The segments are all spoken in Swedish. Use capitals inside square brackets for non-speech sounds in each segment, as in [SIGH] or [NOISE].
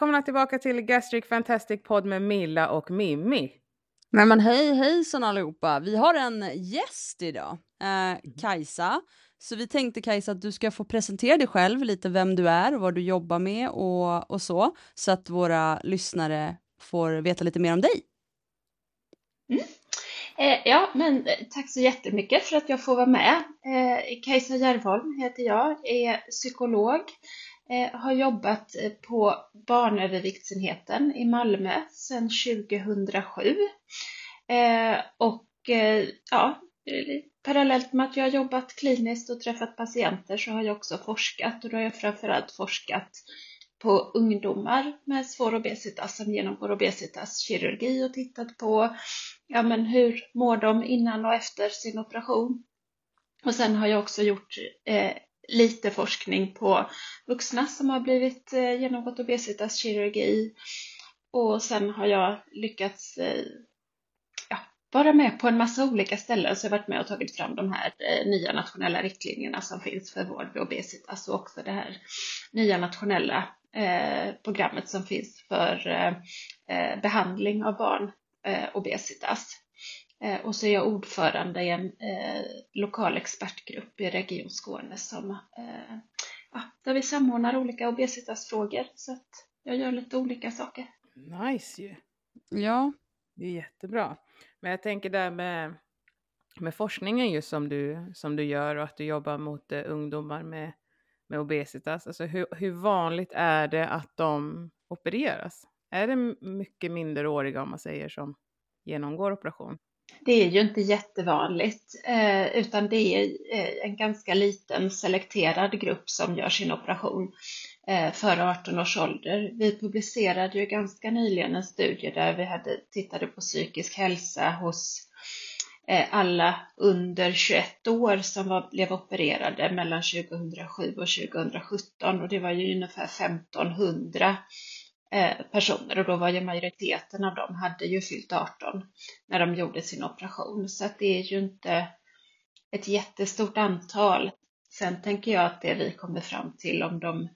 välkomna tillbaka till Gastric Fantastic Podd med Milla och Mimmi. Nej men hej hejsan allihopa, vi har en gäst idag, eh, Kajsa. Så vi tänkte Kajsa att du ska få presentera dig själv, lite vem du är och vad du jobbar med och, och så, så att våra lyssnare får veta lite mer om dig. Mm. Eh, ja, men eh, tack så jättemycket för att jag får vara med. Eh, Kajsa Järvholm heter jag, är psykolog, eh, Eh, har jobbat eh, på barnöverviktsenheten i Malmö sedan 2007. Eh, och ja, parallellt med att jag har jobbat kliniskt och träffat patienter så har jag också forskat och då har jag framförallt forskat på ungdomar med svår obesitas som genomgår obesitaskirurgi och tittat på ja, men hur mår de innan och efter sin operation. Och sen har jag också gjort eh, lite forskning på vuxna som har blivit eh, genomgått obesitaskirurgi och sen har jag lyckats eh, ja, vara med på en massa olika ställen. Så jag har varit med och tagit fram de här eh, nya nationella riktlinjerna som finns för vård vid obesitas och också det här nya nationella eh, programmet som finns för eh, behandling av barn obesitas. Och så är jag ordförande i en lokal expertgrupp i Region Skåne som, ja, där vi samordnar olika obesitasfrågor. Så att jag gör lite olika saker. Nice ju! Ja. Det är jättebra. Men jag tänker där med, med forskningen just som du, som du gör och att du jobbar mot uh, ungdomar med, med obesitas. Alltså hur, hur vanligt är det att de opereras? Är det mycket minderåriga om man säger som genomgår operation? Det är ju inte jättevanligt, eh, utan det är eh, en ganska liten selekterad grupp som gör sin operation eh, före 18 års ålder. Vi publicerade ju ganska nyligen en studie där vi hade, tittade på psykisk hälsa hos alla under 21 år som var, blev opererade mellan 2007 och 2017 och det var ju ungefär 1500 Eh, personer och då var ju majoriteten av dem hade ju fyllt 18 när de gjorde sin operation så att det är ju inte ett jättestort antal. Sen tänker jag att det vi kommer fram till om de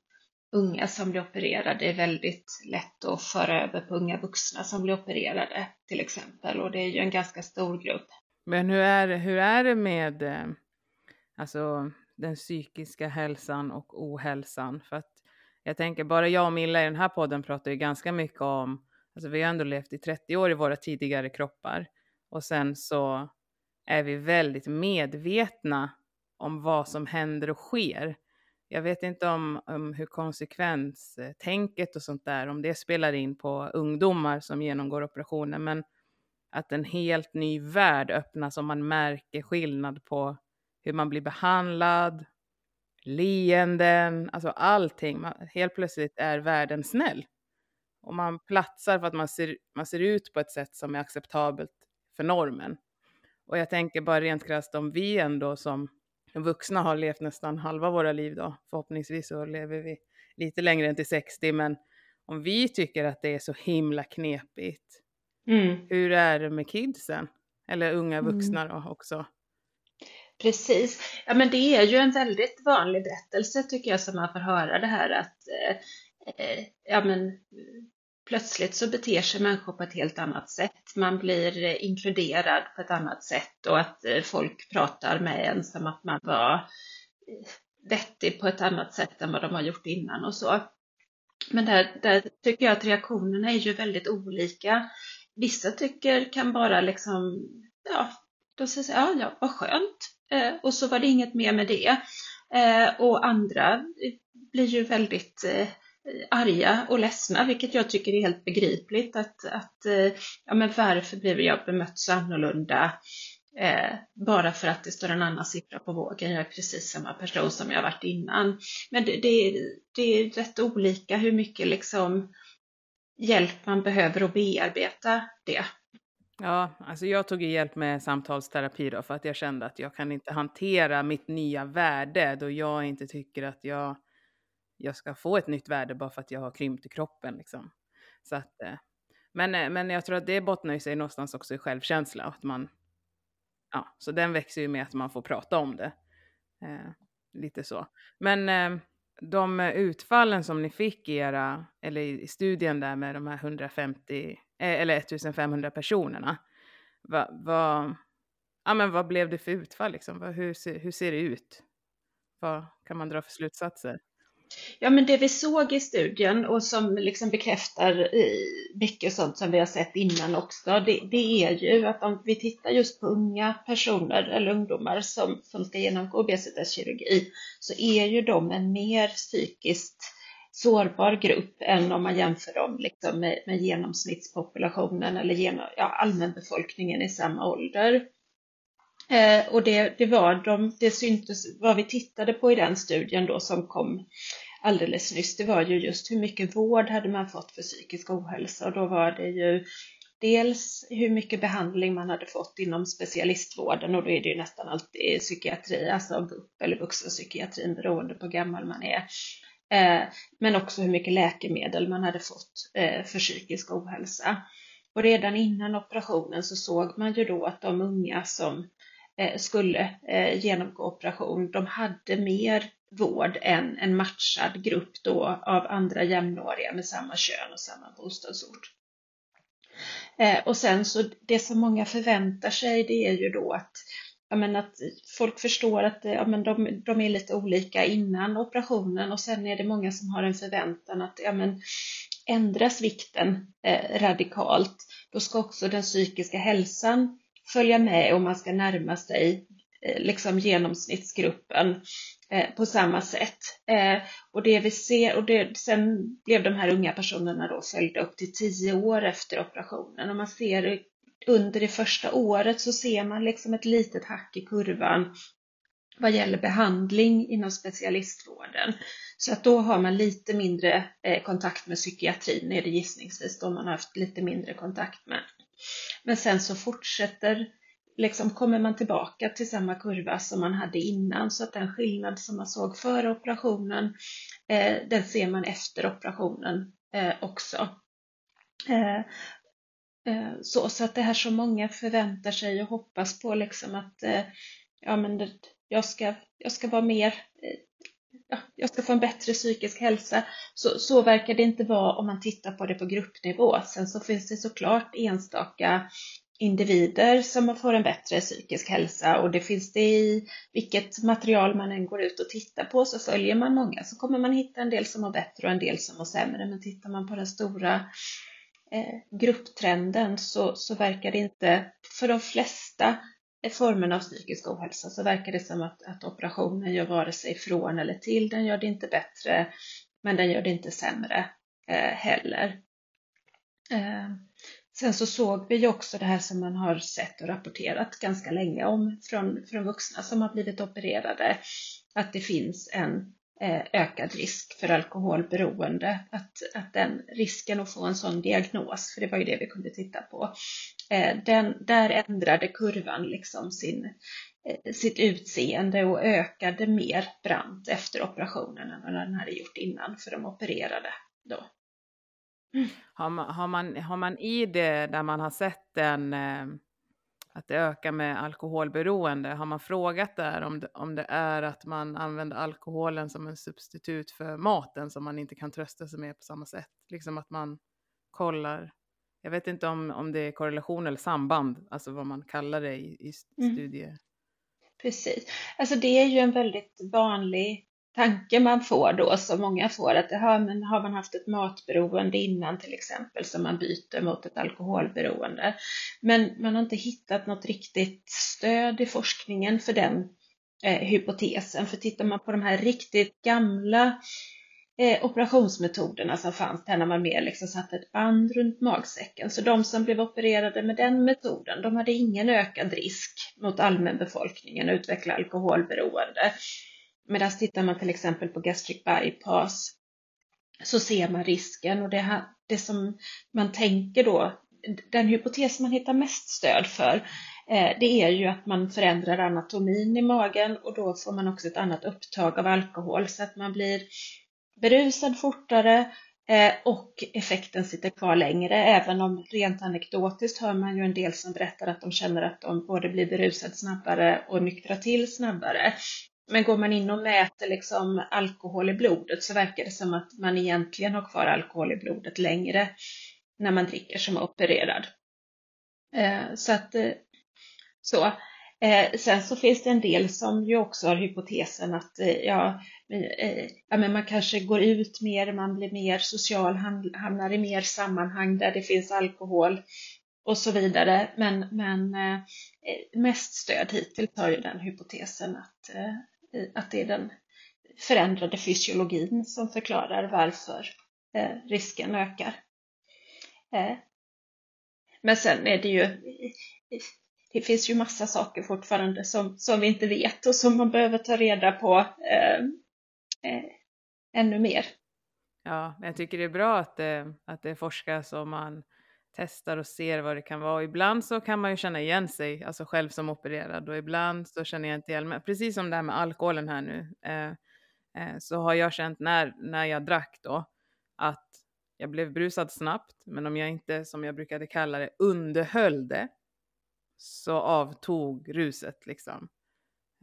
unga som blir opererade är väldigt lätt att föra över på unga vuxna som blir opererade till exempel och det är ju en ganska stor grupp. Men hur är, hur är det med eh, alltså, den psykiska hälsan och ohälsan? För att jag tänker bara jag och Milla i den här podden pratar ju ganska mycket om, alltså vi har ändå levt i 30 år i våra tidigare kroppar. Och sen så är vi väldigt medvetna om vad som händer och sker. Jag vet inte om, om hur konsekvenstänket och sånt där, om det spelar in på ungdomar som genomgår operationer, men att en helt ny värld öppnas om man märker skillnad på hur man blir behandlad, leenden, alltså allting. Man, helt plötsligt är världen snäll. Och man platsar för att man ser, man ser ut på ett sätt som är acceptabelt för normen. Och jag tänker bara rent krasst om vi ändå som vuxna har levt nästan halva våra liv då. Förhoppningsvis så lever vi lite längre än till 60, men om vi tycker att det är så himla knepigt, mm. hur är det med kidsen? Eller unga mm. vuxna då också? Precis. Ja, men det är ju en väldigt vanlig berättelse tycker jag som man får höra det här att eh, eh, ja, men, plötsligt så beter sig människor på ett helt annat sätt. Man blir inkluderad på ett annat sätt och att eh, folk pratar med en som att man var eh, vettig på ett annat sätt än vad de har gjort innan och så. Men där, där tycker jag att reaktionerna är ju väldigt olika. Vissa tycker kan bara liksom, ja, då säger ja, ja, vad skönt. Eh, och så var det inget mer med det. Eh, och andra blir ju väldigt eh, arga och ledsna, vilket jag tycker är helt begripligt. Att, att eh, ja, men varför blev jag bemött så annorlunda? Eh, bara för att det står en annan siffra på vågen. Jag är precis samma person som jag varit innan. Men det, det, det är rätt olika hur mycket liksom hjälp man behöver att bearbeta det. Ja, alltså jag tog hjälp med samtalsterapi då för att jag kände att jag kan inte hantera mitt nya värde då jag inte tycker att jag jag ska få ett nytt värde bara för att jag har krympt i kroppen. Liksom. Så att, eh, men, eh, men jag tror att det bottnar ju sig någonstans också i självkänsla. Att man, ja, så den växer ju med att man får prata om det. Eh, lite så. Men eh, de utfallen som ni fick i era, eller i studien där med de här 150, Eh, eller 1500 personerna, vad, va, ja, men vad blev det för utfall liksom? Hur ser, hur ser det ut? Vad kan man dra för slutsatser? Ja, men det vi såg i studien och som liksom bekräftar mycket sånt som vi har sett innan också, det, det, är ju att om vi tittar just på unga personer eller ungdomar som, som ska genomgå obesitetskirurgi så är ju de en mer psykiskt sårbar grupp än om man jämför dem liksom med, med genomsnittspopulationen eller genom, ja, allmänbefolkningen i samma ålder. Eh, och det, det var de, det syntes, vad vi tittade på i den studien då som kom alldeles nyss, det var ju just hur mycket vård hade man fått för psykisk ohälsa och då var det ju dels hur mycket behandling man hade fått inom specialistvården och då är det ju nästan alltid psykiatri, alltså BUP eller vuxenpsykiatrin beroende på hur gammal man är. Eh, men också hur mycket läkemedel man hade fått eh, för psykisk ohälsa. Och redan innan operationen så såg man ju då att de unga som eh, skulle genomgå operation, de hade mer vård än en matchad grupp då av andra jämnåriga med samma kön och samma bostadsort. Och sen så det som många förväntar sig det är ju då att, ja, men att folk förstår att eh, ja, men de, de är lite olika innan operationen och sen är det många som har en förväntan att ja, men ändras vikten eh, radikalt, då ska också den psykiska hälsan följa med och man ska närma sig eh, liksom genomsnittsgruppen eh, på samma sätt. Eh, och det vi ser, och det, sen blev de här unga personerna då följda upp till tio år efter operationen och man ser under det första året så ser man liksom ett litet hack i kurvan vad gäller behandling inom specialistvården. Så att då har man lite mindre eh, kontakt med psykiatrin, är det gissningsvis då man har haft lite mindre kontakt med. Men sen så fortsätter, liksom kommer man tillbaka till samma kurva som man hade innan så att den skillnad som man såg före operationen, eh, den ser man efter operationen eh, också. Eh, så, så att det här som många förväntar sig och hoppas på liksom att eh, ja, men det, jag, ska, jag ska vara mer eh, ja, jag ska få en bättre psykisk hälsa. Så, så verkar det inte vara om man tittar på det på gruppnivå. Sen så finns det såklart enstaka individer som får en bättre psykisk hälsa och det finns det i vilket material man än går ut och tittar på så följer man många så kommer man hitta en del som mår bättre och en del som mår sämre. Men tittar man på den stora Eh, grupptrenden så, så verkar det inte för de flesta formerna av psykisk ohälsa så verkar det som att, att operationen gör vare sig från eller till. Den gör det inte bättre, men den gör det inte sämre eh, heller. Eh, sen så såg vi ju också det här som man har sett och rapporterat ganska länge om från, från vuxna som har blivit opererade, att det finns en Eh, ökad risk för alkoholberoende, att, att den risken att få en sån diagnos, för det var ju det vi kunde titta på, eh, den, där ändrade kurvan liksom sin, eh, sitt utseende och ökade mer brant efter operationen än vad den hade gjort innan för de opererade då. Har, man, har, man, har man i det där man har sett en att det ökar med alkoholberoende. Har man frågat där om det, om det är att man använder alkoholen som en substitut för maten som man inte kan trösta sig med på samma sätt? Liksom att man kollar. Jag vet inte om, om det är korrelation eller samband, alltså vad man kallar det i, i studier. Mm. Precis. Alltså det är ju en väldigt vanlig tanke man får då, som många får, att har, men har man haft ett matberoende innan till exempel, som man byter mot ett alkoholberoende. Men man har inte hittat något riktigt stöd i forskningen för den eh, hypotesen. För tittar man på de här riktigt gamla eh, operationsmetoderna som fanns där när man mer liksom satte ett band runt magsäcken. Så de som blev opererade med den metoden, de hade ingen ökad risk mot allmänbefolkningen att utveckla alkoholberoende. Medan tittar man till exempel på gastric bypass så ser man risken och det, här, det som man tänker då, den hypotes man hittar mest stöd för, eh, det är ju att man förändrar anatomin i magen och då får man också ett annat upptag av alkohol så att man blir berusad fortare eh, och effekten sitter kvar längre. Även om rent anekdotiskt hör man ju en del som berättar att de känner att de både blir berusade snabbare och nyktrar till snabbare men går man in och mäter liksom alkohol i blodet så verkar det som att man egentligen har kvar alkohol i blodet längre när man dricker som opererad. Eh, så att eh, så. Eh, sen så finns det en del som ju också har hypotesen att ja, ja, men man kanske går ut mer, man blir mer social, hamnar i mer sammanhang där det finns alkohol och så vidare. Men, men mest stöd hittills har ju den hypotesen att, att det är den förändrade fysiologin som förklarar varför eh, risken ökar. Eh, men sen är det ju, det finns ju massa saker fortfarande som, som vi inte vet och som man behöver ta reda på eh, ännu mer. Ja, jag tycker det är bra att det, att det forskas och man testar och ser vad det kan vara. Ibland så kan man ju känna igen sig, alltså själv som opererad och ibland så känner jag inte igen mig. Precis som det här med alkoholen här nu, eh, eh, så har jag känt när, när jag drack då att jag blev brusad snabbt, men om jag inte, som jag brukade kalla det, underhöll det så avtog ruset liksom.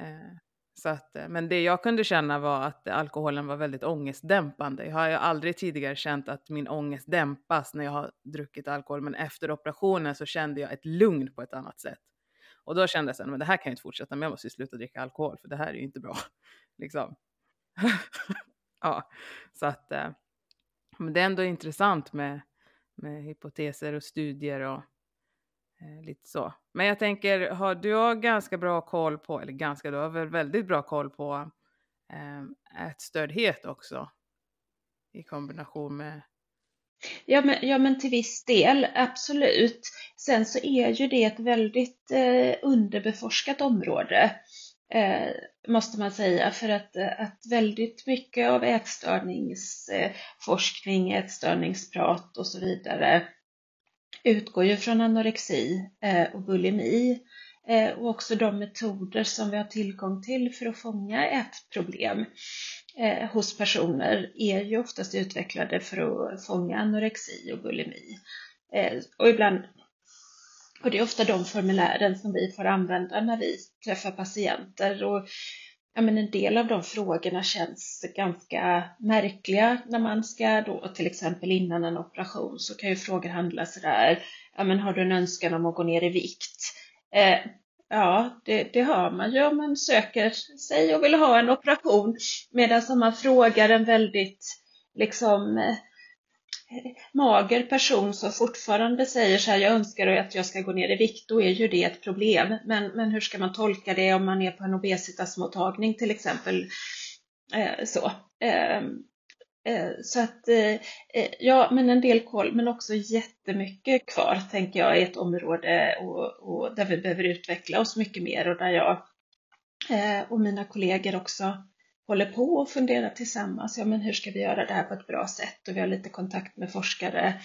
Eh, så att, eh, men det jag kunde känna var att alkoholen var väldigt ångestdämpande. Jag har ju aldrig tidigare känt att min ångest dämpas när jag har druckit alkohol, men efter operationen så kände jag ett lugn på ett annat sätt. Och då kände jag att det här kan jag inte fortsätta med, jag måste sluta dricka alkohol, för det här är ju inte bra. [LAUGHS] liksom. [LAUGHS] ja, så att eh, men det är ändå intressant med, med hypoteser och studier och Eh, lite så. Men jag tänker, har, du har ganska bra koll på, eller ganska, du har väl väldigt bra koll på eh, ätstördhet också i kombination med Ja men, ja men till viss del, absolut. Sen så är ju det ett väldigt eh, underbeforskat område, eh, måste man säga, för att, eh, att väldigt mycket av ätstörningsforskning, ätstörningsprat och så vidare utgår ju från anorexi eh, och bulimi eh, och också de metoder som vi har tillgång till för att fånga ätproblem problem eh, hos personer är ju oftast utvecklade för att fånga anorexi och bulimi. Och ibland och det är ofta de formulären som vi får använda när vi träffar patienter. Och ja, men en del av de frågorna känns ganska märkliga när man ska då till exempel innan en operation så kan ju frågor handla sådär, ja men har du en önskan om att gå ner i vikt? Eh, ja, det, det har man ju om man söker sig och vill ha en operation. Medan om man frågar en väldigt liksom eh, mager person som fortfarande säger så här, jag önskar att jag ska gå ner i vikt, då är ju det ett problem. Men, men hur ska man tolka det om man är på en obesitasmottagning till exempel? Eh, så. Eh, eh, så att, eh, eh, ja, men en del koll, men också jättemycket kvar, tänker jag, i ett område och, och där vi behöver utveckla oss mycket mer och där jag eh, och mina kollegor också håller på och funderar tillsammans, ja men hur ska vi göra det här på ett bra sätt? Och vi har lite kontakt med forskare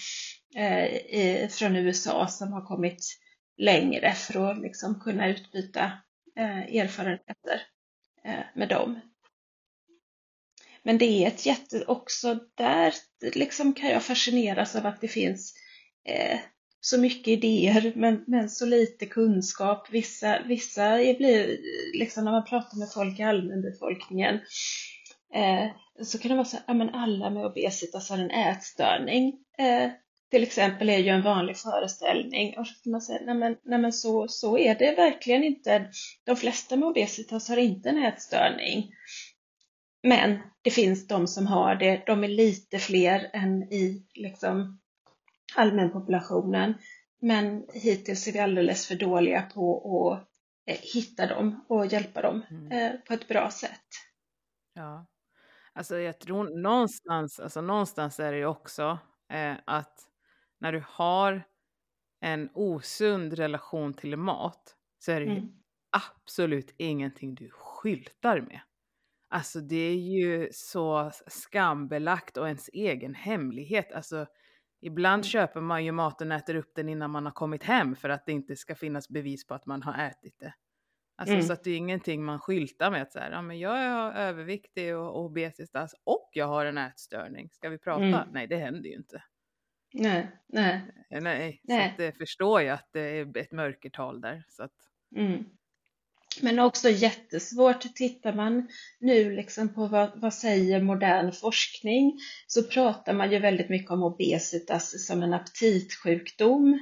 eh, från USA som har kommit längre för att liksom kunna utbyta eh, erfarenheter eh, med dem. Men det är ett jätte, också där liksom kan jag fascineras av att det finns eh, så mycket idéer men, men så lite kunskap. Vissa, vissa blir, liksom när man pratar med folk i allmänbefolkningen eh, så kan det vara så att ja, alla med obesitas har en ätstörning. Eh, till exempel är ju en vanlig föreställning och så kan man säga nej men, nej men så, så är det verkligen inte. De flesta med obesitas har inte en ätstörning. Men det finns de som har det, de är lite fler än i liksom, allmänpopulationen. Men hittills är vi alldeles för dåliga på att eh, hitta dem och hjälpa dem mm. Eh, på ett bra sätt. Ja, alltså jag tror någonstans, alltså någonstans är det ju också eh, att när du har en osund relation till mat så är det mm. ju absolut ingenting du skyltar med. Alltså det är ju så skambelagt och ens egen hemlighet. Alltså Ibland köper man ju maten och äter upp den innan man har kommit hem för att det inte ska finnas bevis på att man har ätit det. Alltså mm. så att det är ingenting man skyltar med att så här, ja men jag är överviktig och obesitas och jag har en ätstörning. Ska vi prata? Mm. Nej, det händer ju inte. Nej, nej. Nej, nej. så det förstår jag att det är ett mörkertal där. Så att... Mm. Men också jättesvårt, tittar man nu liksom på vad, vad säger modern forskning så pratar man ju väldigt mycket om obesitas som en aptitsjukdom.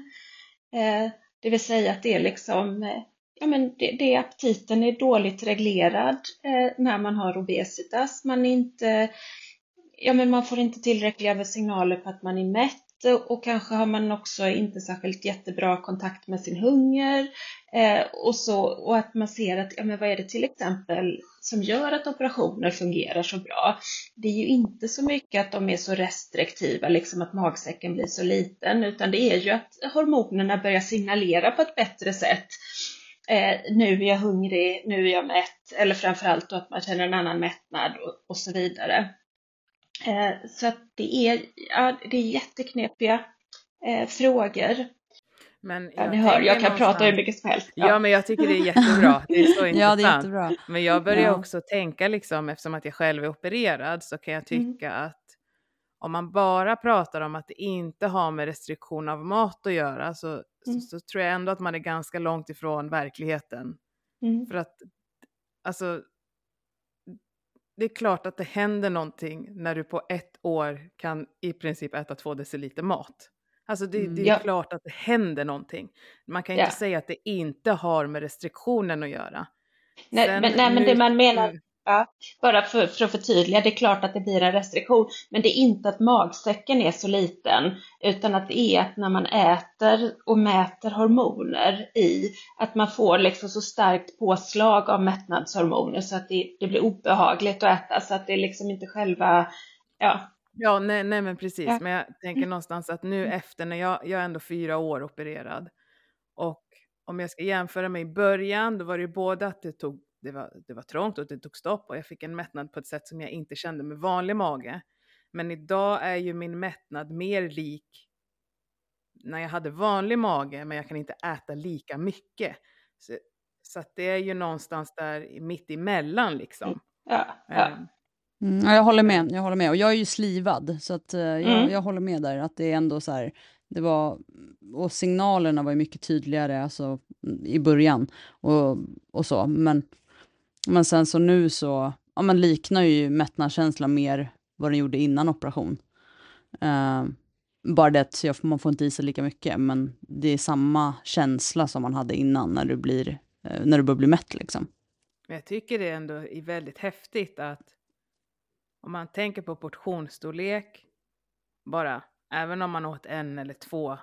Eh, det vill säga att det är liksom, eh, ja men det, det aptiten är dåligt reglerad eh, när man har obesitas. Man, inte, ja men man får inte tillräckliga signaler på att man är mätt och kanske har man också inte särskilt jättebra kontakt med sin hunger eh, och, så, och att man ser att, ja men vad är det till exempel som gör att operationer fungerar så bra? Det är ju inte så mycket att de är så restriktiva, liksom att magsäcken blir så liten, utan det är ju att hormonerna börjar signalera på ett bättre sätt. Eh, nu är jag hungrig, nu är jag mätt, eller framförallt då att man känner en annan mättnad och, och så vidare. Eh, så att det är, ja, det är jätteknepiga eh, frågor. Men ja, ni hör, jag kan någonstans... prata hur mycket som helst. Ja. ja. men jag tycker det är jättebra. Det är så [LAUGHS] intressant. ja, det är jättebra. Men jag börjar ja. också tänka, liksom, eftersom att jag själv är opererad, så kan jag mm. tycka mm. att om man bara pratar om att det inte har med restriktion av mat att göra, så, mm. så, så, tror jag ändå att man är ganska långt ifrån verkligheten. Mm. För att, alltså, det är klart att det händer någonting när du på ett år kan i princip äta två deciliter mat. Alltså det, mm, det är ja. klart att det händer någonting. Man kan inte ja. säga att det inte har med restriktionen att göra. Nej, Sen, men, nej, men det man menar, mm. Ja, bara för, för att förtydliga, det är klart att det blir en restriktion, men det är inte att magsäcken är så liten, utan att det är att när man äter och mäter hormoner i, att man får liksom så starkt påslag av mättnadshormoner så att det, det blir obehagligt att äta, så att det är liksom inte själva, ja. Ja, nej, nej men precis, ja. men jag tänker någonstans att nu mm. efter, när jag, jag är ändå fyra år opererad, och om jag ska jämföra med i början, då var det ju både att det tog det var, det var trångt och det tog stopp och jag fick en mättnad på ett sätt som jag inte kände med vanlig mage. Men idag är ju min mättnad mer lik när jag hade vanlig mage, men jag kan inte äta lika mycket. Så, så att det är ju någonstans där mitt emellan liksom. Ja, ja. Mm, jag håller med, jag håller med. Och jag är ju slivad, så att, uh, jag, mm. jag, håller med där. Att det är ändå så här, det var, och signalerna var ju mycket tydligare alltså, i början och, och så. Men men sen så nu så, ja men liknar ju mättnadskänslan mer vad den gjorde innan operation. Uh, bara det att man får inte i sig lika mycket, men det är samma känsla som man hade innan när du, blir, uh, när du börjar bli mätt liksom. Jag tycker det ändå är väldigt häftigt att om man tänker på portionsstorlek, bara, även om man åt en eller två,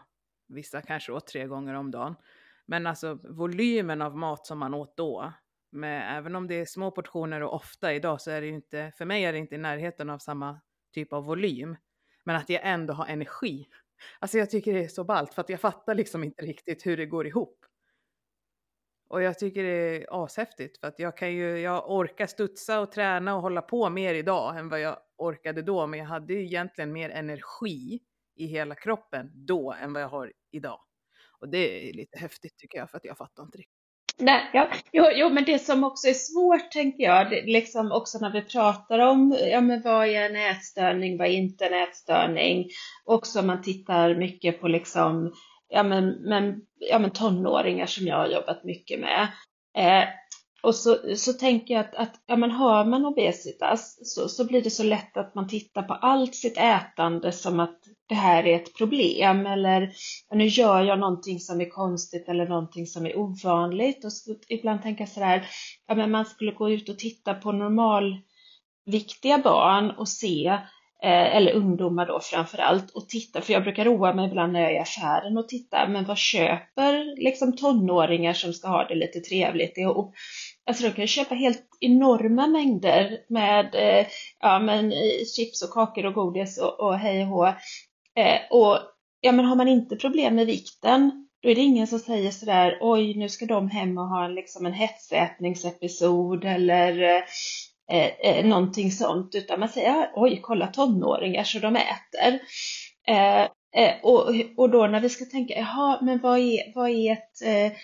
vissa kanske åt tre gånger om dagen, men alltså volymen av mat som man åt då med, även om det är små portioner och ofta idag så är det ju inte, för mig är det inte i närheten av samma typ av volym. Men att jag ändå har energi. Alltså jag tycker det är så ballt för att jag fattar liksom inte riktigt hur det går ihop. Och jag tycker det är ashäftigt för att jag kan ju, jag orkar studsa och träna och hålla på mer idag än vad jag orkade då. Men jag hade ju egentligen mer energi i hela kroppen då än vad jag har idag. Och det är lite häftigt tycker jag för att jag fattar inte riktigt. Nej, ja, jo, jo, men det som också är svårt tänker jag, det, liksom också när vi pratar om ja, men vad är en ätstörning, vad är inte en ätstörning? Också om man tittar mycket på liksom, ja, men, men, ja, men tonåringar som jag har jobbat mycket med. Eh, och så, så tänker jag att, att ja, men har man obesitas så, så blir det så lätt att man tittar på allt sitt ätande som att det här är ett problem eller nu gör jag någonting som är konstigt eller någonting som är ovanligt. Och så, ibland tänka sådär, ja men man skulle gå ut och titta på normalviktiga barn och se Eh, eller ungdomar då framför allt och titta, för jag brukar roa mig ibland när jag är i affären och titta, men vad köper liksom tonåringar som ska ha det lite trevligt? Och, Alltså de kan köpa helt enorma mängder med eh, ja, men, eh, chips och kakor och godis och, och hej och hå. Eh, och ja, men har man inte problem med vikten, då är det ingen som säger sådär, oj, nu ska de hem och ha liksom en hetsätningsepisod eller eh, Eh, eh, någonting sånt, utan man säger, oj, kolla tonåringar så de äter. Eh, eh, och, och då när vi ska tänka, jaha, men vad är, vad är ett eh,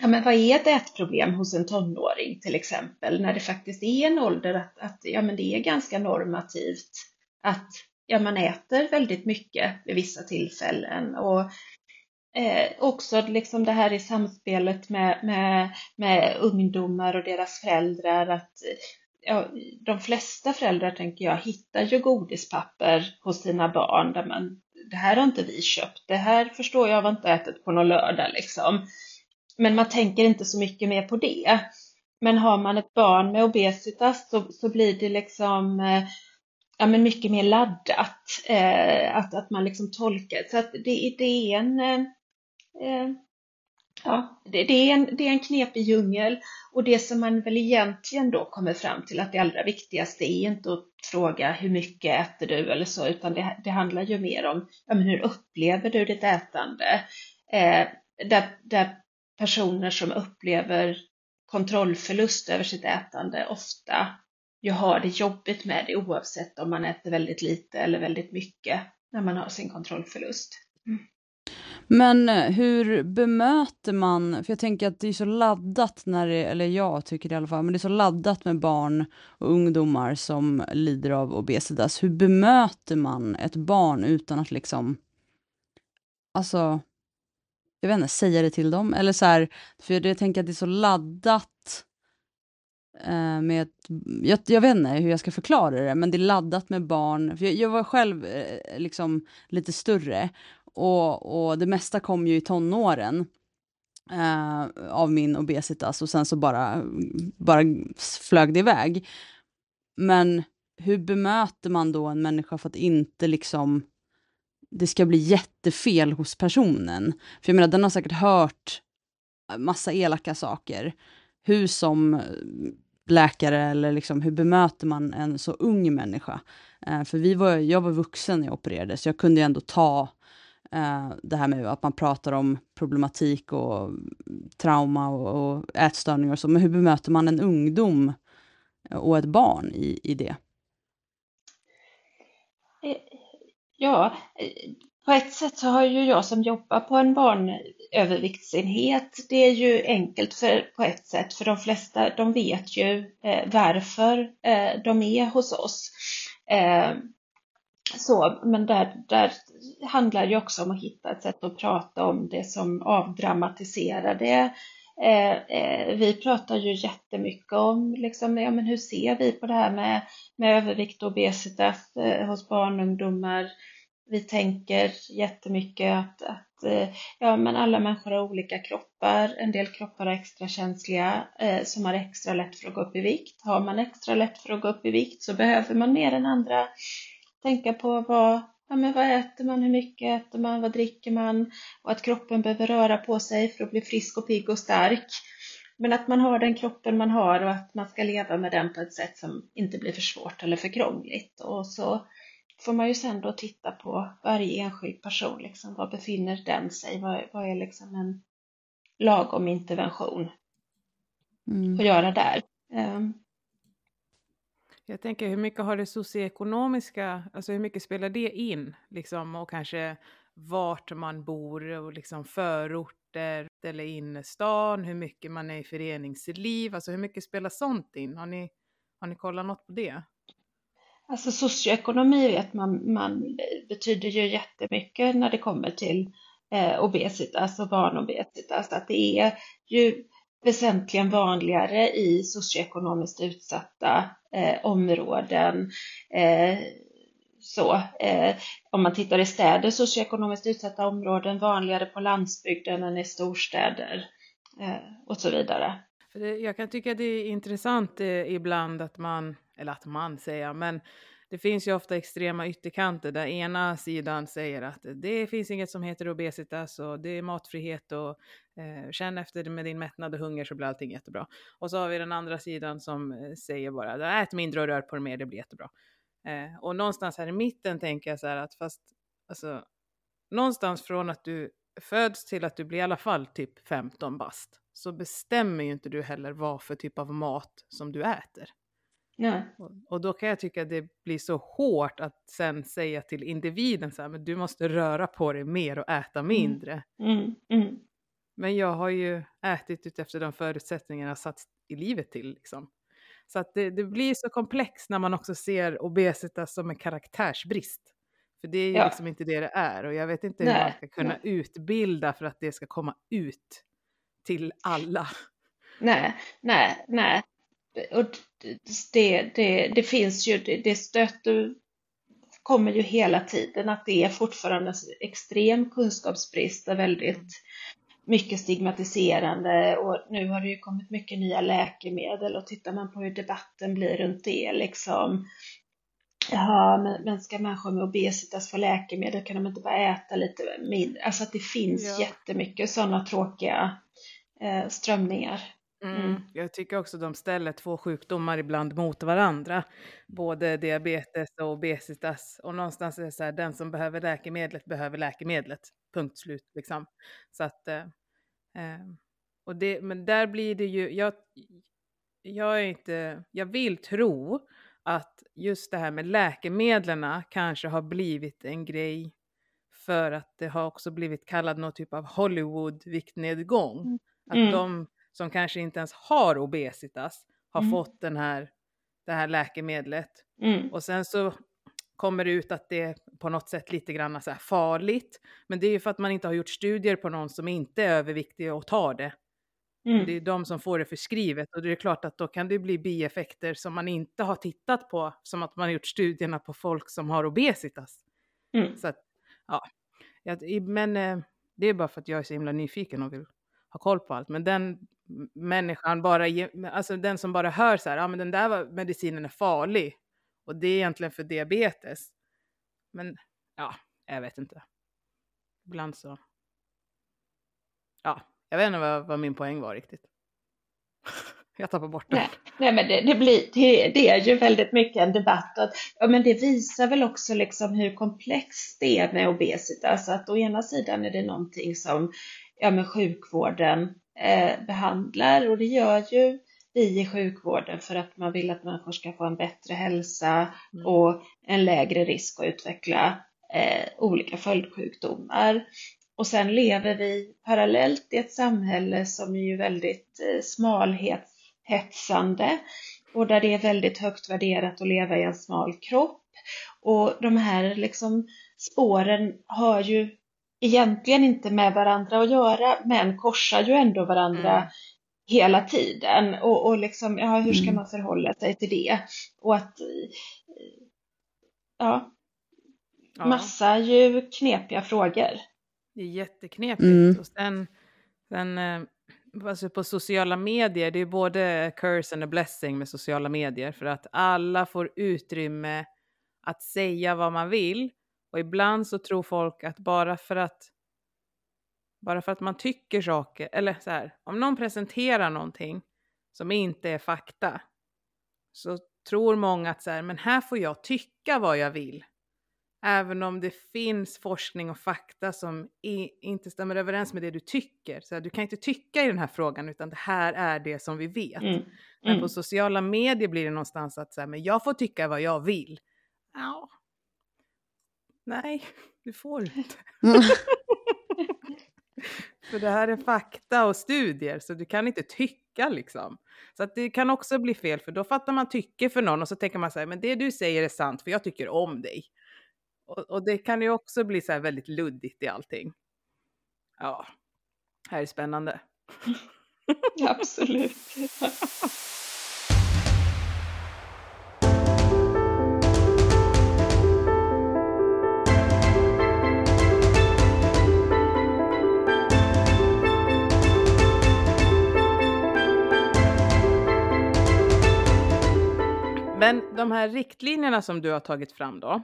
ja, men vad är ett ätproblem hos en tonåring till exempel, när det faktiskt är en ålder att, att ja, men det är ganska normativt att ja, man äter väldigt mycket vid vissa tillfällen. Och, eh, också liksom det här i samspelet med, med, med ungdomar och deras föräldrar att ja, de flesta föräldrar tänker jag hittar ju godispapper hos sina barn där man det här har inte vi köpt, det här förstår jag var inte ätit på någon lördag liksom. Men man tänker inte så mycket mer på det. Men har man ett barn med obesitas så, så blir det liksom eh, ja, men mycket mer laddat. Eh, att, att man liksom tolkar. Så att det, det är en eh, eh ja, det, det, är en, det är en knepig djungel och det som man väl egentligen då kommer fram till att det allra viktigaste är inte att fråga hur mycket äter du eller så, utan det, det handlar ju mer om ja, men hur upplever du ditt ätande? Eh, där, där personer som upplever kontrollförlust över sitt ätande ofta ju har det jobbigt med det oavsett om man äter väldigt lite eller väldigt mycket när man har sin kontrollförlust. Mm. Men eh, hur bemöter man, för jag tänker att det är så laddat när det, eller jag tycker det i alla fall, men det är så laddat med barn och ungdomar som lider av obesitas. Hur bemöter man ett barn utan att liksom, alltså, jag vet inte, säga det till dem? Eller så här, för jag tänker att det är så laddat eh, med ett, jag, jag, vet inte hur jag ska förklara det, men det är laddat med barn. För jag, jag var själv eh, liksom lite större och, och det mesta kom ju i tonåren eh, av min obesitas och sen så bara, bara flög det iväg. Men hur bemöter man då en människa för att inte liksom det ska bli jättefel hos personen? För jag menar, den har säkert hört massa elaka saker. Hur som eh, läkare eller liksom, hur bemöter man en så ung människa? Eh, för vi var, jag var vuxen när jag opererades, jag kunde ju ändå ta Eh, det här med att man pratar om problematik och trauma och, och ätstörningar och så, men hur bemöter man en ungdom eh, och ett barn i, i det? Eh, ja, på ett sätt så har ju jag som jobbar på en barnöverviktsenhet, det är ju enkelt för, på ett sätt, för de flesta de vet ju eh, varför eh, de är hos oss. Eh, så, men där, där handlar det också om att hitta ett sätt att prata om det som avdramatiserar det. Eh, eh, vi pratar ju jättemycket om liksom, ja, men hur ser vi på det här med, med övervikt och obesitas eh, hos barn och ungdomar. Vi tänker jättemycket att, att eh, ja, men alla människor har olika kroppar. En del kroppar är extra känsliga eh, som har extra lätt för att gå upp i vikt. Har man extra lätt för att gå upp i vikt så behöver man mer än andra tänka på vad, ja, men vad äter man, hur mycket äter man, vad dricker man och att kroppen behöver röra på sig för att bli frisk och pigg och stark. Men att man har den kroppen man har och att man ska leva med den på ett sätt som inte blir för svårt eller för krångligt. Och så får man ju sen då titta på varje enskild person, liksom, var befinner den sig? Vad, vad är liksom en lagom intervention mm. att göra där? Um, jag tänker hur mycket har det socioekonomiska, alltså hur mycket spelar det in liksom och kanske vart man bor och liksom förorter eller innerstan, hur mycket man är i föreningsliv, alltså hur mycket spelar sånt in? Har ni, har ni kollat något på det? Alltså socioekonomi vet man, man betyder ju jättemycket när det kommer till eh, obesitas och barnobesitas, att det är ju väsentligen vanligare i socioekonomiskt utsatta eh, områden. Eh, så, eh, om man tittar i städer, socioekonomiskt utsatta områden, vanligare på landsbygden än i storstäder eh, och så vidare. Jag kan tycka det är intressant eh, ibland att man, eller att man säger, men det finns ju ofta extrema ytterkanter där ena sidan säger att det finns inget som heter obesitas och det är matfrihet och eh, känn efter det med din mättnad och hunger så blir allting jättebra. Och så har vi den andra sidan som eh, säger bara ät mindre och rör på dig mer, det blir jättebra. Eh, och någonstans här i mitten tänker jag så här att fast alltså någonstans från att du föds till att du blir i alla fall typ 15 bast så bestämmer ju inte du heller vad för typ av mat som du äter. Ja. Och, och, då kan jag tycka att det blir så hårt att sen säga till individen så här, men du måste röra på dig mer och äta mm. mindre. Mm. Mm. Men jag har ju ätit utefter de förutsättningarna jag satt i livet till. Liksom. Så att det, det, blir så komplext när man också ser obesitas som en karaktärsbrist. För det är ju Ja. liksom inte det det är och jag vet inte hur Nej, man ska kunna nej. utbilda för att det ska komma ut till alla. Nej, nej, nej. Och det, det, det finns ju, det, det stöter, kommer ju hela tiden att det är fortfarande extrem kunskapsbrist och väldigt mycket stigmatiserande och nu har det ju kommit mycket nya läkemedel och tittar man på hur debatten blir runt det liksom men, men ska människor med obesitas få läkemedel kan de inte bara äta lite mindre? Alltså att det finns Ja. jättemycket sådana tråkiga eh, strömningar. Mm. Jag tycker också de ställer två sjukdomar ibland mot varandra. Både diabetes och obesitas. Och någonstans är det så här, den som behöver läkemedlet behöver läkemedlet. Punkt slut liksom. Så att, eh, eh, och det, men där blir det ju, jag, jag är inte, jag vill tro att just det här med läkemedlen kanske har blivit en grej för att det har också blivit kallad någon typ av Hollywood-viktnedgång. Mm. Att Mm. de som kanske inte ens har obesitas har Mm. fått den här, det här läkemedlet. Mm. Och sen så kommer det ut att det är på något sätt lite grann så farligt. Men det är ju för att man inte har gjort studier på någon som inte är överviktig och tar det. Det Mm. är de som får det förskrivet och det är klart att då kan det bli bieffekter som man inte har tittat på. Som att man har gjort studierna på folk som har obesitas. Mm. Så att, ja. Men eh, det är bara för att jag är så himla nyfiken och vill ha koll på allt. Men den människan bara, alltså den som bara hör så här, ja men den där medicinen är farlig. Och det är egentligen för diabetes. Men ja, jag vet inte. Ibland så. Ja, jag vet inte vad, vad min poäng var riktigt. [LAUGHS] jag tappar bort den. Nej, nej men det, det, blir, det, det är ju väldigt mycket en debatt. Att, ja, men det visar väl också liksom hur komplext det är med obesitas. Att å ena sidan är det någonting som ja, men sjukvården behandlar och det gör ju vi i sjukvården för att man vill att människor ska få en bättre hälsa Mm. och en lägre risk att utveckla eh, olika följdsjukdomar. Och sen lever vi parallellt i ett samhälle som är ju väldigt eh, smalhetshetsande och där det är väldigt högt värderat att leva i en smal kropp. Och de här liksom spåren har ju egentligen inte med varandra att göra men korsar ju ändå varandra Mm. hela tiden. Och, och liksom, ja, hur ska Mm. man förhålla sig till det? Och att, eh, ja, Ja. massa ju knepiga frågor. Det är jätteknepigt. Mm. Och sen, sen eh, alltså på sociala medier, det är både a curse and a blessing med sociala medier. För att alla får utrymme att säga vad man vill. Och ibland så tror folk att bara för att bara för att man tycker saker, eller så här, om någon presenterar någonting som inte är fakta, så tror många att så här, men här får jag tycka vad jag vill. Även om det finns forskning och fakta som i, inte stämmer överens med det du tycker. Så här, du kan inte tycka i den här frågan, utan det här är det som vi vet. Mm. Men Mm. på sociala medier blir det någonstans att så här, men jag får tycka vad jag vill. Ja. Nej, du får inte. [LAUGHS] För det här är fakta och studier, så du kan inte tycka liksom. Så att det kan också bli fel, för då fattar man tycke för någon och så tänker man så här, men det du säger är sant för jag tycker om dig. Och, och det kan ju också bli så här väldigt luddigt i allting. Ja, här är spännande. [LAUGHS] Absolut. [LAUGHS] Men de här riktlinjerna som du har tagit fram då.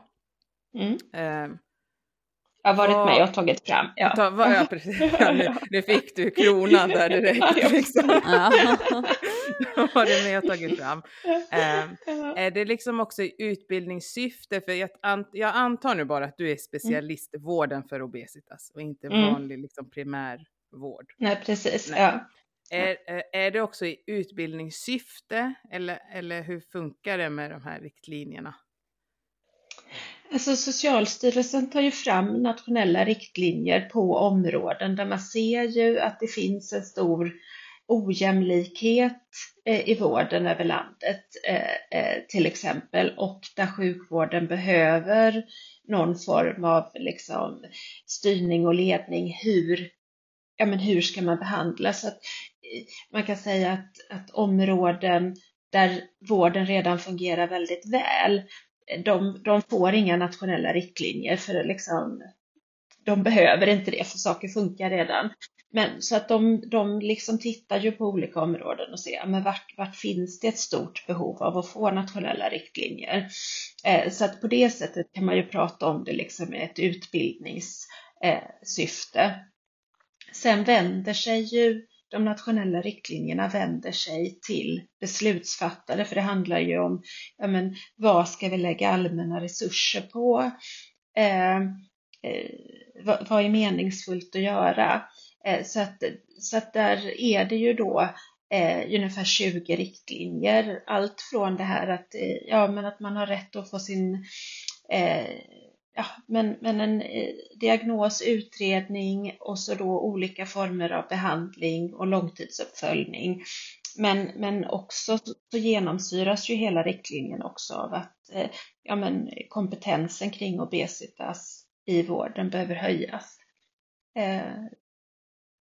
Mm. Eh, Jag har varit Vad- med och tagit fram. Ja. ta, vad, ja, precis. [LAUGHS] Ja, nu, nu fick du kronan där direkt. Liksom. [LAUGHS] Ja. [LAUGHS] du med och tagit fram. Eh, är det liksom också i utbildningssyfte? För jag, jag antar nu bara att du är specialist i vården för obesitas och inte Mm. vanlig liksom, primärvård. Nej, precis. Nej. Ja. Är, är- det också i utbildningssyfte eller, eller hur funkar det med de här riktlinjerna? Alltså Socialstyrelsen tar ju fram nationella riktlinjer på områden där man ser ju att det finns en stor ojämlikhet eh, i vården över landet eh, till exempel och där sjukvården behöver någon form av liksom, styrning och ledning. Hur, ja, men hur ska man behandla? Så att, man kan säga att, att områden där vården redan fungerar väldigt väl, de, de får inga nationella riktlinjer för liksom, de behöver inte det för saker funkar redan. Men så att de, de liksom tittar ju på olika områden och ser men vart, vart finns det ett stort behov av att få nationella riktlinjer. Eh, så att på det sättet kan man ju prata om det liksom med ett utbildningssyfte. Eh, Sen vänder sig ju de nationella riktlinjerna vänder sig till beslutsfattare, för det handlar ju om ja, men, vad ska vi lägga allmänna resurser på? Eh, eh, vad, vad, är meningsfullt att göra? Eh, så, att, så att där är det ju då eh, ungefär 20 riktlinjer. Allt från det här att, eh, ja, men att man har rätt att få sin eh, ja, men, men en eh, diagnos, utredning och så då olika former av behandling och långtidsuppföljning. Men, men också så genomsyras ju hela riktlinjen också av att eh, ja, men kompetensen kring obesitas i vården behöver höjas. Eh,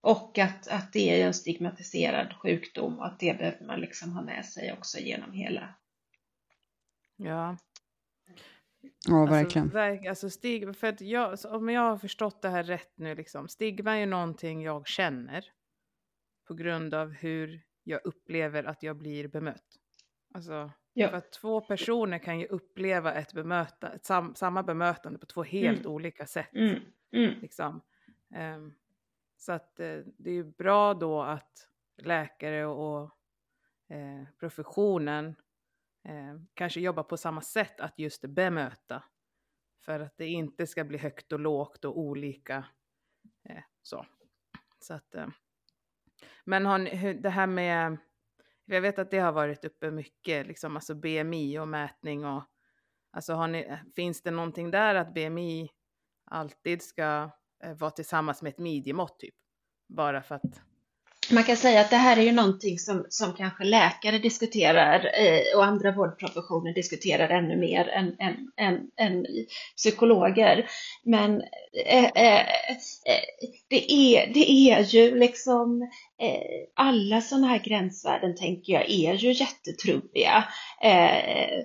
och att, att det är en stigmatiserad sjukdom och att det behöver man liksom ha med sig också genom hela. Ja, Ja, alltså, verkligen. Alltså, verk, alltså stig, för att jag, om jag har förstått det här rätt nu, liksom, stigma är ju någonting jag känner på grund av hur jag upplever att jag blir bemött. Alltså, ja. för att två personer kan ju uppleva ett bemöta, ett sam, samma bemötande på två helt mm. olika sätt. Mm. Mm. Liksom. Um, så att uh, det är ju bra då att läkare och uh, professionen eh, kanske jobba på samma sätt att just bemöta. För att det inte ska bli högt och lågt och olika. Eh, så. så att, eh. Men har ni, det här med, jag vet att det har varit uppe mycket, liksom, alltså BMI och mätning och alltså har ni, eh, finns det någonting där att BMI alltid ska eh, vara tillsammans med ett midjemått typ? Bara för att man kan säga att det här är ju någonting som, som kanske läkare diskuterar eh, och andra vårdprofessioner diskuterar ännu mer än, än, än, än psykologer. Men eh, eh, eh, det, är, det är ju liksom eh, alla sådana här gränsvärden tänker jag är ju jättetrubbiga. Eh,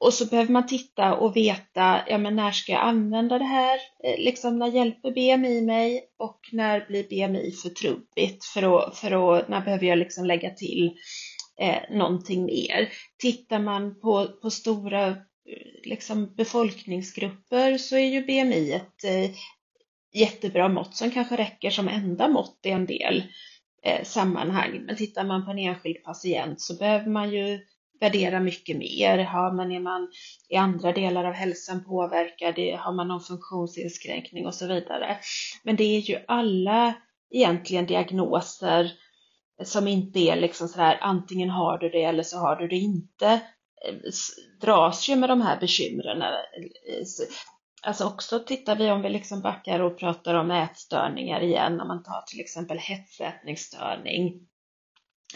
och så behöver man titta och veta, ja men när ska jag använda det här? Eh, liksom när hjälper BMI mig och när blir BMI för trubbigt? För att, för att, när behöver jag liksom lägga till eh, någonting mer? Tittar man på, på stora eh, liksom befolkningsgrupper så är ju BMI ett eh, jättebra mått som kanske räcker som enda mått i en del eh, sammanhang. Men tittar man på en enskild patient så behöver man ju värdera mycket mer. Har man, är man i andra delar av hälsan påverkad? Har man någon funktionsinskränkning och så vidare? Men det är ju alla egentligen diagnoser som inte är liksom sådär antingen har du det eller så har du det inte dras ju med de här bekymren. Alltså också tittar vi om vi liksom backar och pratar om ätstörningar igen, om man tar till exempel hetsätningsstörning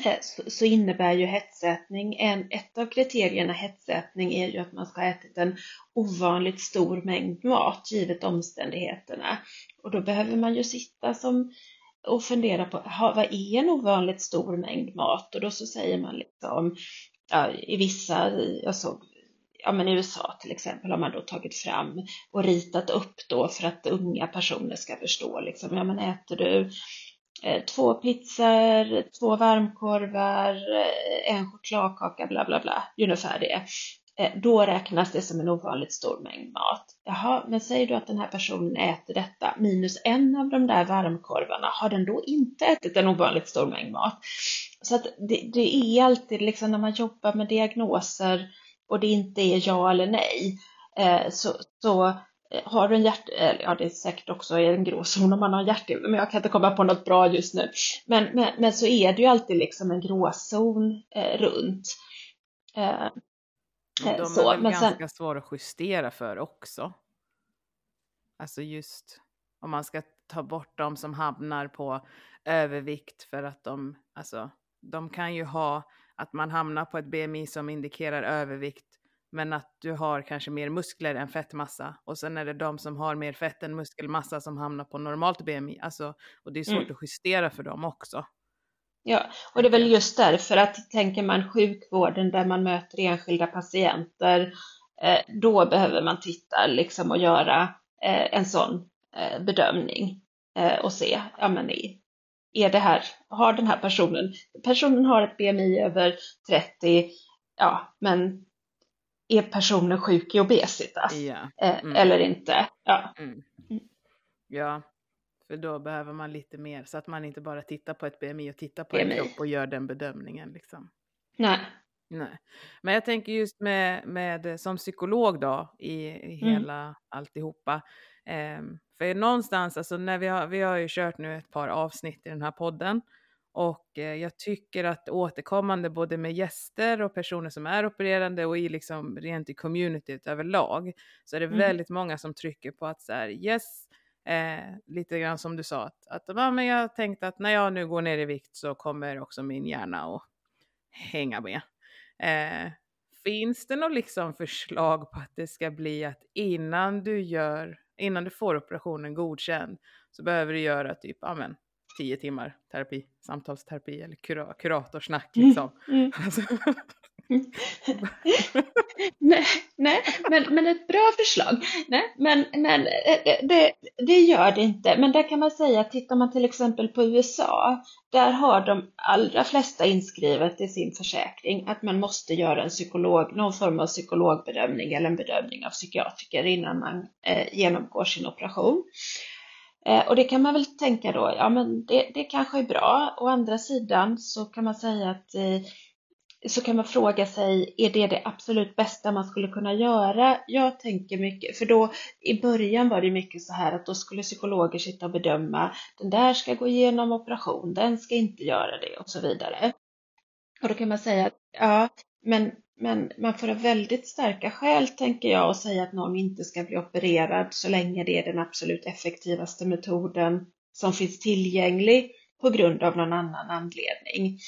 Eh, så innebär ju hetsätning, en, ett av kriterierna hetsätning är ju att man ska ha ätit en ovanligt stor mängd mat givet omständigheterna. Och då behöver man ju sitta som och fundera på ha, vad är en ovanligt stor mängd mat? Och då så säger man liksom ja, i vissa, jag såg alltså, ja men i USA till exempel har man då tagit fram och ritat upp då för att unga personer ska förstå liksom, ja men äter du Eh, två pizzor, två varmkorvar, eh, en chokladkaka, bla bla bla, ungefär det. Eh, då räknas det som en ovanligt stor mängd mat. Jaha, men säger du att den här personen äter detta minus en av de där varmkorvarna, har den då inte ätit en ovanligt stor mängd mat? Så att det, det är alltid liksom när man jobbar med diagnoser och det inte är ja eller nej, så, så har du en hjärt... Ja, det är säkert också en gråzon om man har hjärt men jag kan inte komma på något bra just nu. Men, men, men så är det ju alltid liksom en gråzon eh, runt. Eh, de så, är väl men ganska sen... svåra att justera för också. Alltså just om man ska ta bort de som hamnar på övervikt för att de, alltså, de kan ju ha att man hamnar på ett BMI som indikerar övervikt men att du har kanske mer muskler än fettmassa. Och sen är det de som har mer fett än muskelmassa som hamnar på normalt BMI. Alltså, och det är svårt mm. att justera för dem också. Ja, och det är väl just därför att tänker man sjukvården där man möter enskilda patienter, eh, då behöver man titta liksom och göra eh, en sån eh, bedömning och se, ja men är det här, har den här personen, personen har ett BMI över 30, ja men är personen sjuk i obesitas ja. mm. eller inte? Ja. Mm. mm. ja, för då behöver man lite mer så att man inte bara tittar på ett BMI och tittar på BMI. en kropp och gör den bedömningen. Liksom. Nej. Nej. Men jag tänker just med, med som psykolog då i, i mm. hela mm. alltihopa. Eh, för någonstans, alltså när vi har, vi har ju kört nu ett par avsnitt i den här podden och eh, jag tycker att återkommande både med gäster och personer som är opererande och i liksom rent i communityt överlag så är det mm. väldigt många som trycker på att så här yes, eh, lite grann som du sa att, att ja, men jag tänkte att när jag nu går ner i vikt så kommer också min hjärna att hänga med. Eh, finns det något liksom förslag på att det ska bli att innan du gör, innan du får operationen godkänd så behöver du göra typ, ja men tio timmar terapi, samtalsterapi eller kura kuratorsnack mm, liksom. Mm, mm. [LAUGHS] Alltså. [LAUGHS] nej, nej men, men ett bra förslag. Nej, men men eh, det, det gör det inte. Men där kan man säga, tittar man till exempel på USA, där har de allra flesta inskrivet i sin försäkring att man måste göra en psykolog, någon form av psykologbedömning eller en bedömning av psykiatriker innan man eh, genomgår sin operation. Eh, och det kan man väl tänka då, ja men det, det kanske är bra. Å andra sidan så kan man säga att eh, så kan man fråga sig, är det det absolut bästa man skulle kunna göra? Jag tänker mycket, för då i början var det mycket så här att då skulle psykologer sitta och bedöma, den där ska gå igenom operation, den ska inte göra det och så vidare. Och då kan man säga, ja, men men man får ha väldigt starka skäl, tänker jag, att säga att någon inte ska bli opererad så länge det är den absolut effektivaste metoden som finns tillgänglig på grund av någon annan anledning.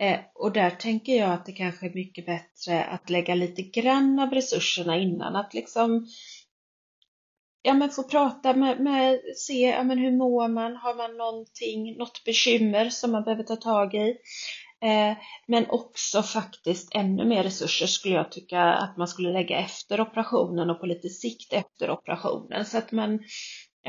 Eh, och där tänker jag att det kanske är mycket bättre att lägga lite grann av resurserna innan, att liksom ja, men få prata med, med se ja, men hur mår man, har man någonting, något bekymmer som man behöver ta tag i. Eh, men också faktiskt ännu mer resurser skulle jag tycka att man skulle lägga efter operationen och på lite sikt efter operationen så att man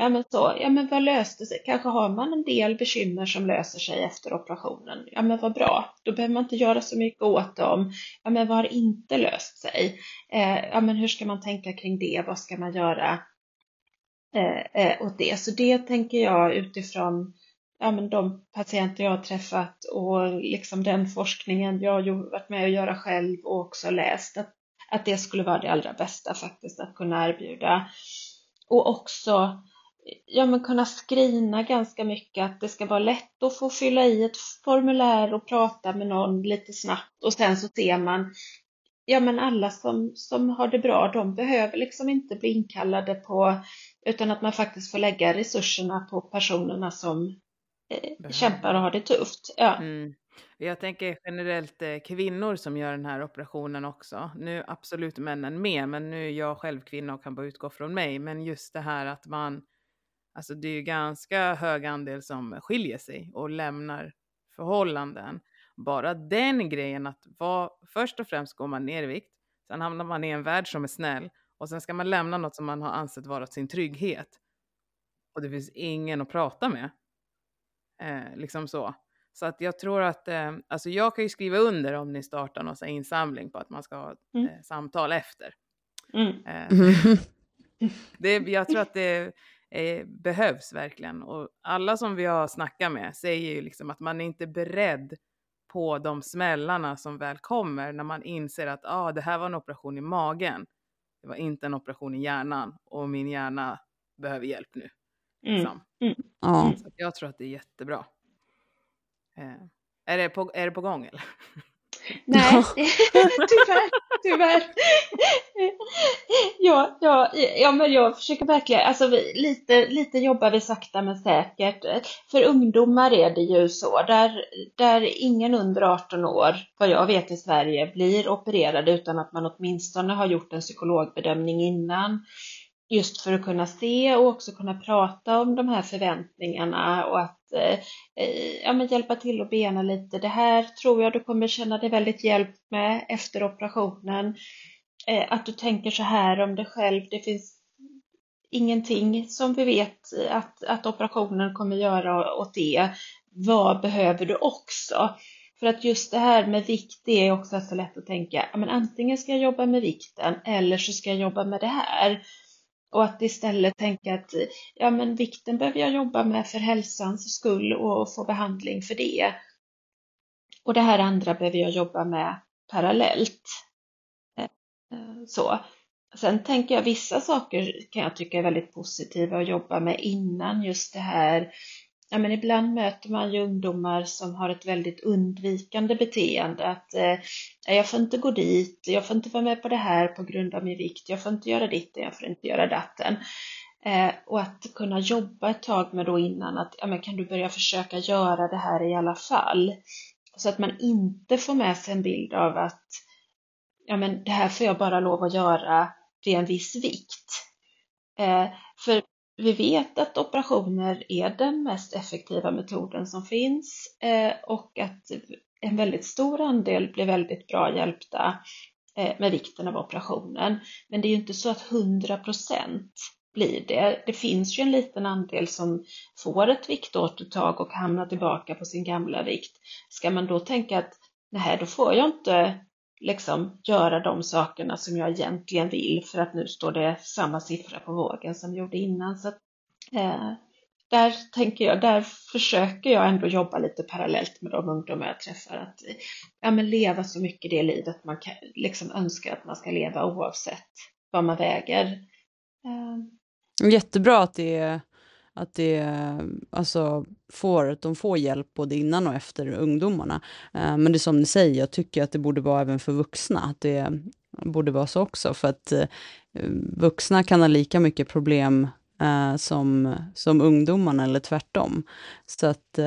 Ja men så, ja men vad löste sig? Kanske har man en del bekymmer som löser sig efter operationen. Ja men vad bra, då behöver man inte göra så mycket åt dem. Ja men vad har inte löst sig? Eh, ja men hur ska man tänka kring det? Vad ska man göra eh, eh, åt det? Så det tänker jag utifrån ja, men de patienter jag har träffat och liksom den forskningen jag har varit med och göra själv och också läst, att, att det skulle vara det allra bästa faktiskt att kunna erbjuda. Och också ja, men kunna skrina ganska mycket, att det ska vara lätt att få fylla i ett formulär och prata med någon lite snabbt och sen så ser man ja men alla som, som har det bra, de behöver liksom inte bli inkallade på, utan att man faktiskt får lägga resurserna på personerna som eh, kämpar och har det tufft. Ja. Mm. Jag tänker generellt eh, kvinnor som gör den här operationen också. Nu absolut männen med, men nu är jag själv kvinna och kan bara utgå från mig. Men just det här att man, alltså det är ju ganska hög andel som skiljer sig och lämnar förhållanden. Bara den grejen att vara, först och främst går man ner i vikt, sen hamnar man i en värld som är snäll och sen ska man lämna något som man har ansett vara sin trygghet. Och det finns ingen att prata med. Eh, liksom så. Så att jag tror att, eh, alltså jag kan ju skriva under om ni startar någon insamling på att man ska ha mm. eh, samtal efter. Mm. Eh, [LAUGHS] det, jag tror att det eh, behövs verkligen. Och alla som vi har snackat med säger ju liksom att man är inte beredd på de smällarna som väl kommer när man inser att ah, det här var en operation i magen. Det var inte en operation i hjärnan och min hjärna behöver hjälp nu. Mm. Liksom. Mm. Ja. Så jag tror att det är jättebra. Eh, är, det på, är det på gång eller? [LAUGHS] Nej, [LAUGHS] tyvärr, tyvärr. Ja, ja, ja, men jag försöker verkligen, alltså lite, lite jobbar vi sakta men säkert. För ungdomar är det ju så, där, där ingen under 18 år, vad jag vet i Sverige, blir opererad utan att man åtminstone har gjort en psykologbedömning innan. Just för att kunna se och också kunna prata om de här förväntningarna och att eh, eh, ja, men hjälpa till att bena lite. Det här tror jag du kommer känna dig väldigt hjälpt med efter operationen Eh, att du tänker så här om dig själv. Det finns ingenting som vi vet att, att operationen kommer göra åt det. Vad behöver du också? För att just det här med vikt, det är också så lätt att tänka, ja, men antingen ska jag jobba med vikten eller så ska jag jobba med det här. Och att istället tänka att ja, men vikten behöver jag jobba med för hälsans skull och få behandling för det. Och det här andra behöver jag jobba med parallellt. Eh, eh, så. Sen tänker jag vissa saker kan jag tycka är väldigt positiva att jobba med innan just det här. Ja, men ibland möter man ju ungdomar som har ett väldigt undvikande beteende. Att eh, jag får inte gå dit, jag får inte vara med på det här på grund av min vikt, jag får inte göra ditt, jag får inte göra datten. Eh, och att kunna jobba ett tag med då innan att ja, men kan du börja försöka göra det här i alla fall? Så att man inte får med sig en bild av att ja men det här får jag bara lov att göra vid en viss vikt. Eh, för vi vet att operationer är den mest effektiva metoden som finns eh, och att en väldigt stor andel blir väldigt bra hjälpta eh, med vikten av operationen. Men det är ju inte så att 100% blir det. Det finns ju en liten andel som får ett viktåtertag och hamnar tillbaka på sin gamla vikt. Ska man då tänka att nej, då får jag inte liksom göra de sakerna som jag egentligen vill för att nu står det samma siffra på vågen som gjorde innan. Så att, eh, där tänker jag, där försöker jag ändå jobba lite parallellt med de ungdomar jag träffar. Att ja, men leva så mycket det livet man kan, liksom önskar att man ska leva oavsett vad man väger. Eh. Jättebra att det är att det, alltså, får, att de får hjälp både innan och efter ungdomarna. Eh, men det är som ni säger, jag tycker att det borde vara även för vuxna, att det borde vara så också, för att eh, vuxna kan ha lika mycket problem eh, som, som ungdomarna, eller tvärtom. Så att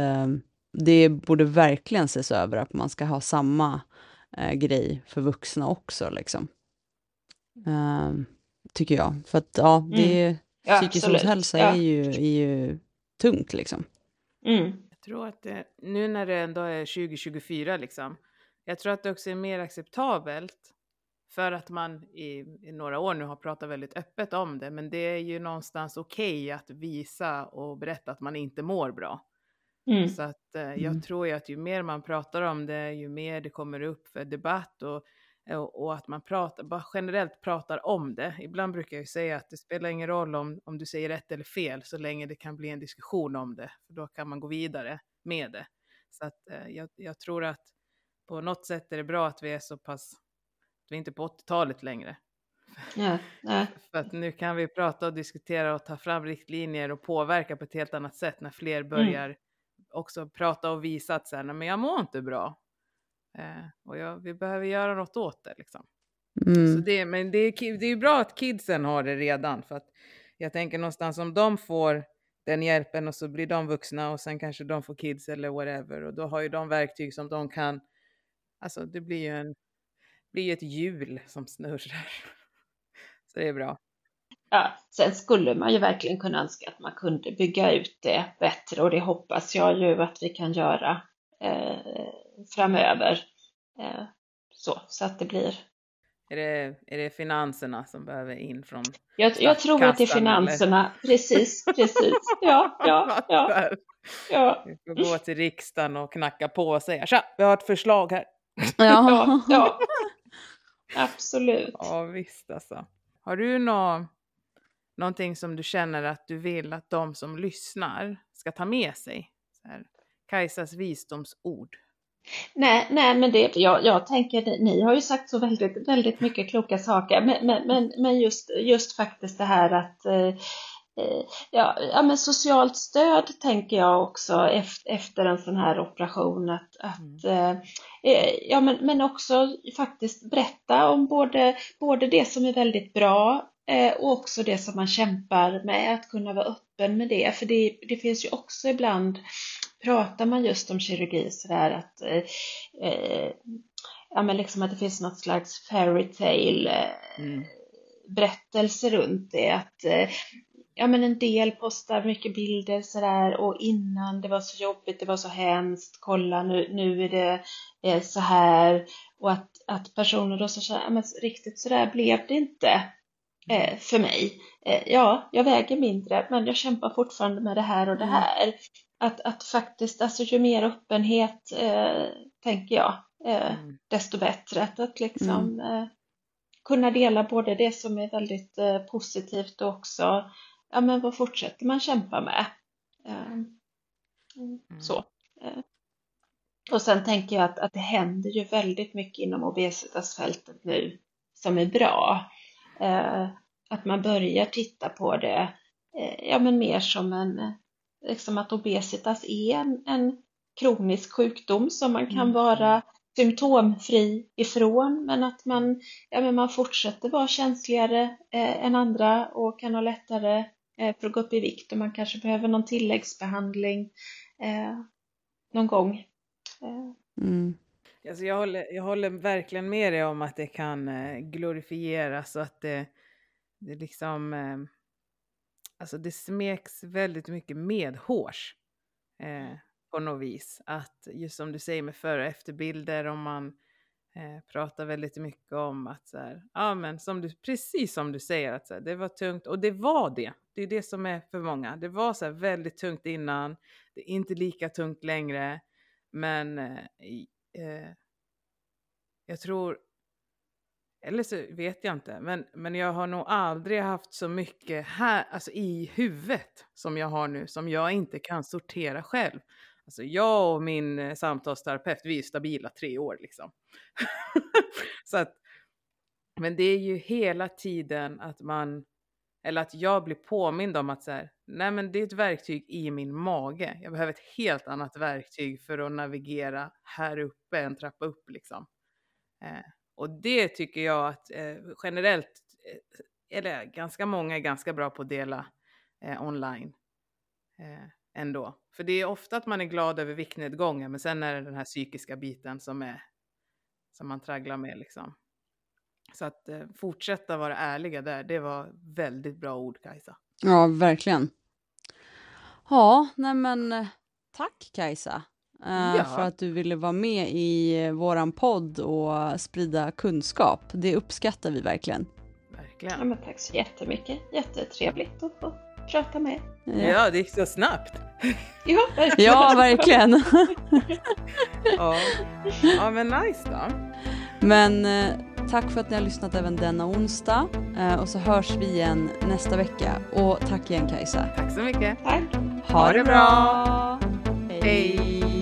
det borde verkligen ses över, att man ska ha samma eh, grej för vuxna också, liksom. Eh, tycker jag. För att, ja, det mm Ja, Psykisk ohälsa ja. är, ju, är ju tungt liksom. Mm. Jag tror att det, nu när det ändå är 2024 liksom, jag tror att det också är mer acceptabelt för att man i, i, några år nu har pratat väldigt öppet om det, men det är ju någonstans okej okay att visa och berätta att man inte mår bra. Mm. Så att eh, jag mm. tror ju att ju mer man pratar om det, ju mer det kommer upp för debatt och och, att man pratar, bara generellt pratar om det. Ibland brukar jag säga att det spelar ingen roll om, om du säger rätt eller fel så länge det kan bli en diskussion om det. För då kan man gå vidare med det. Så att eh, jag, jag, tror att på något sätt är det bra att vi är så pass, att vi inte är på 80-talet längre. Ja, ja. [LAUGHS] För att nu kan vi prata och diskutera och ta fram riktlinjer och påverka på ett helt annat sätt när fler mm. börjar mm. också prata och visa att så här, men jag mår inte bra. Eh, och jag, vi behöver göra något åt det liksom. Mm. Så det, men det är, det är bra att kidsen har det redan. För att jag tänker någonstans om de får den hjälpen och så blir de vuxna och sen kanske de får kids eller whatever. Och då har ju de verktyg som de kan, alltså det blir ju en, blir ett hjul som snurrar. [LAUGHS] Så det är bra. Ja, sen skulle man ju verkligen kunna önska att man kunde bygga ut det bättre och det hoppas jag ju att vi kan göra eh, framöver. Eh, så, så att det blir. Är det, är det finanserna som behöver in från Jag, jag tror att det är finanserna, eller? precis, precis. Ja, ja, [LAUGHS] ja. ja. Vi får gå till riksdagen och knacka på och säga tja, vi har ett förslag här. Ja, ja. absolut. Ja, visst alltså. Har du nå, någonting som du känner att du vill att de som lyssnar ska ta med sig? Så här, Kajsas visdomsord. Nej, nej men det, jag, jag tänker, ni har ju sagt så väldigt, väldigt mycket kloka saker, men, men, men, men just, just faktiskt det här att eh, eh ja, ja, men socialt stöd tänker jag också efter, en sån här operation att, att mm. eh, eh, ja, men, men också faktiskt berätta om både, både det som är väldigt bra och också det som man kämpar med, att kunna vara öppen med det. För det, det finns ju också ibland, pratar man just om kirurgi sådär att eh, eh, ja, men liksom att det finns något slags fairytale eh, mm. berättelse runt det. Att eh, ja, men en del postar mycket bilder sådär och innan det var så jobbigt, det var så hemskt, kolla nu, nu är det eh, så här och att, att personer då så ja, men riktigt sådär blev det inte eh, för mig. Eh, ja, jag väger mindre men jag kämpar fortfarande med det här och det mm. här. Att, att faktiskt, alltså ju mer öppenhet eh, tänker jag, eh, mm. desto bättre. Att, att liksom mm. kunna dela både det som är väldigt positivt och också ja men vad fortsätter man kämpa med? Mm. Så. Och sen tänker jag att, att det händer ju väldigt mycket inom obesitasfältet nu som är bra. Eh, att man börjar titta på det, eh, ja men mer som en, liksom att obesitas är en, en kronisk sjukdom som man kan mm. vara symptomfri ifrån men att man, ja, men man fortsätter vara känsligare eh, än andra och kan ha lättare eh, för att gå upp i vikt och man kanske behöver någon tilläggsbehandling eh, någon gång. Eh. Mm. Alltså jag, håller, jag håller verkligen med dig om att det kan eh, glorifieras och att det, det liksom, eh, alltså det smeks väldigt mycket medhårs eh, på något vis. Att just som du säger med före och efterbilder, om man eh, pratar väldigt mycket om att så här, ja men som du, precis som du säger, att så här, det var tungt och det var det. Det är det som är för många. Det var så här väldigt tungt innan, det är inte lika tungt längre, men eh, eh, jag tror, eller så vet jag inte, men, men jag har nog aldrig haft så mycket här, alltså i huvudet som jag har nu, som jag inte kan sortera själv. Alltså jag och min eh, samtalsterapeut, vi är stabila tre år liksom. [LAUGHS] så att, men det är ju hela tiden att man, eller att jag blir påmind om att så här, nej men det är ett verktyg i min mage. Jag behöver ett helt annat verktyg för att navigera här uppe, en trappa upp liksom. Eh, och det tycker jag att eh, generellt, eh, eller ganska många är ganska bra på att dela eh, online eh, ändå. För det är ofta att man är glad över viktnedgången, men sen är det den här psykiska biten som, är, som man tragglar med liksom. Så att eh, fortsätta vara ärliga där, det var väldigt bra ord Kajsa. Ja, verkligen. Ja, nej men eh, tack Kajsa. Uh, ja. för att du ville vara med i våran podd och sprida kunskap. Det uppskattar vi verkligen. Verkligen. Ja, men tack så jättemycket. Jättetrevligt att få prata med Ja, ja det gick så snabbt. [LAUGHS] Ja, verkligen. ja, verkligen. [LAUGHS] ja. ja, men nice då. Men uh, tack för att ni har lyssnat även denna onsdag och så hörs vi igen nästa vecka. Och tack igen Kajsa. Tack så mycket. Tack. Ha, ha det bra. bra. Hej. Hej.